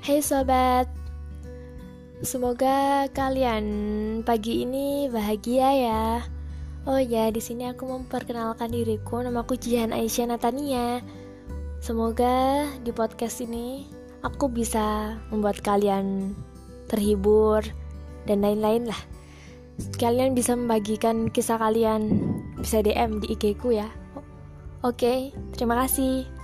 Hai sobat, semoga kalian pagi ini bahagia ya. Oh ya, di sini aku memperkenalkan diriku. Namaku Jihan Aisyah Natania. Semoga di podcast ini aku bisa membuat kalian terhibur dan lain-lain lah. Kalian bisa membagikan kisah kalian bisa DM di IG ku ya. Oke, terima kasih.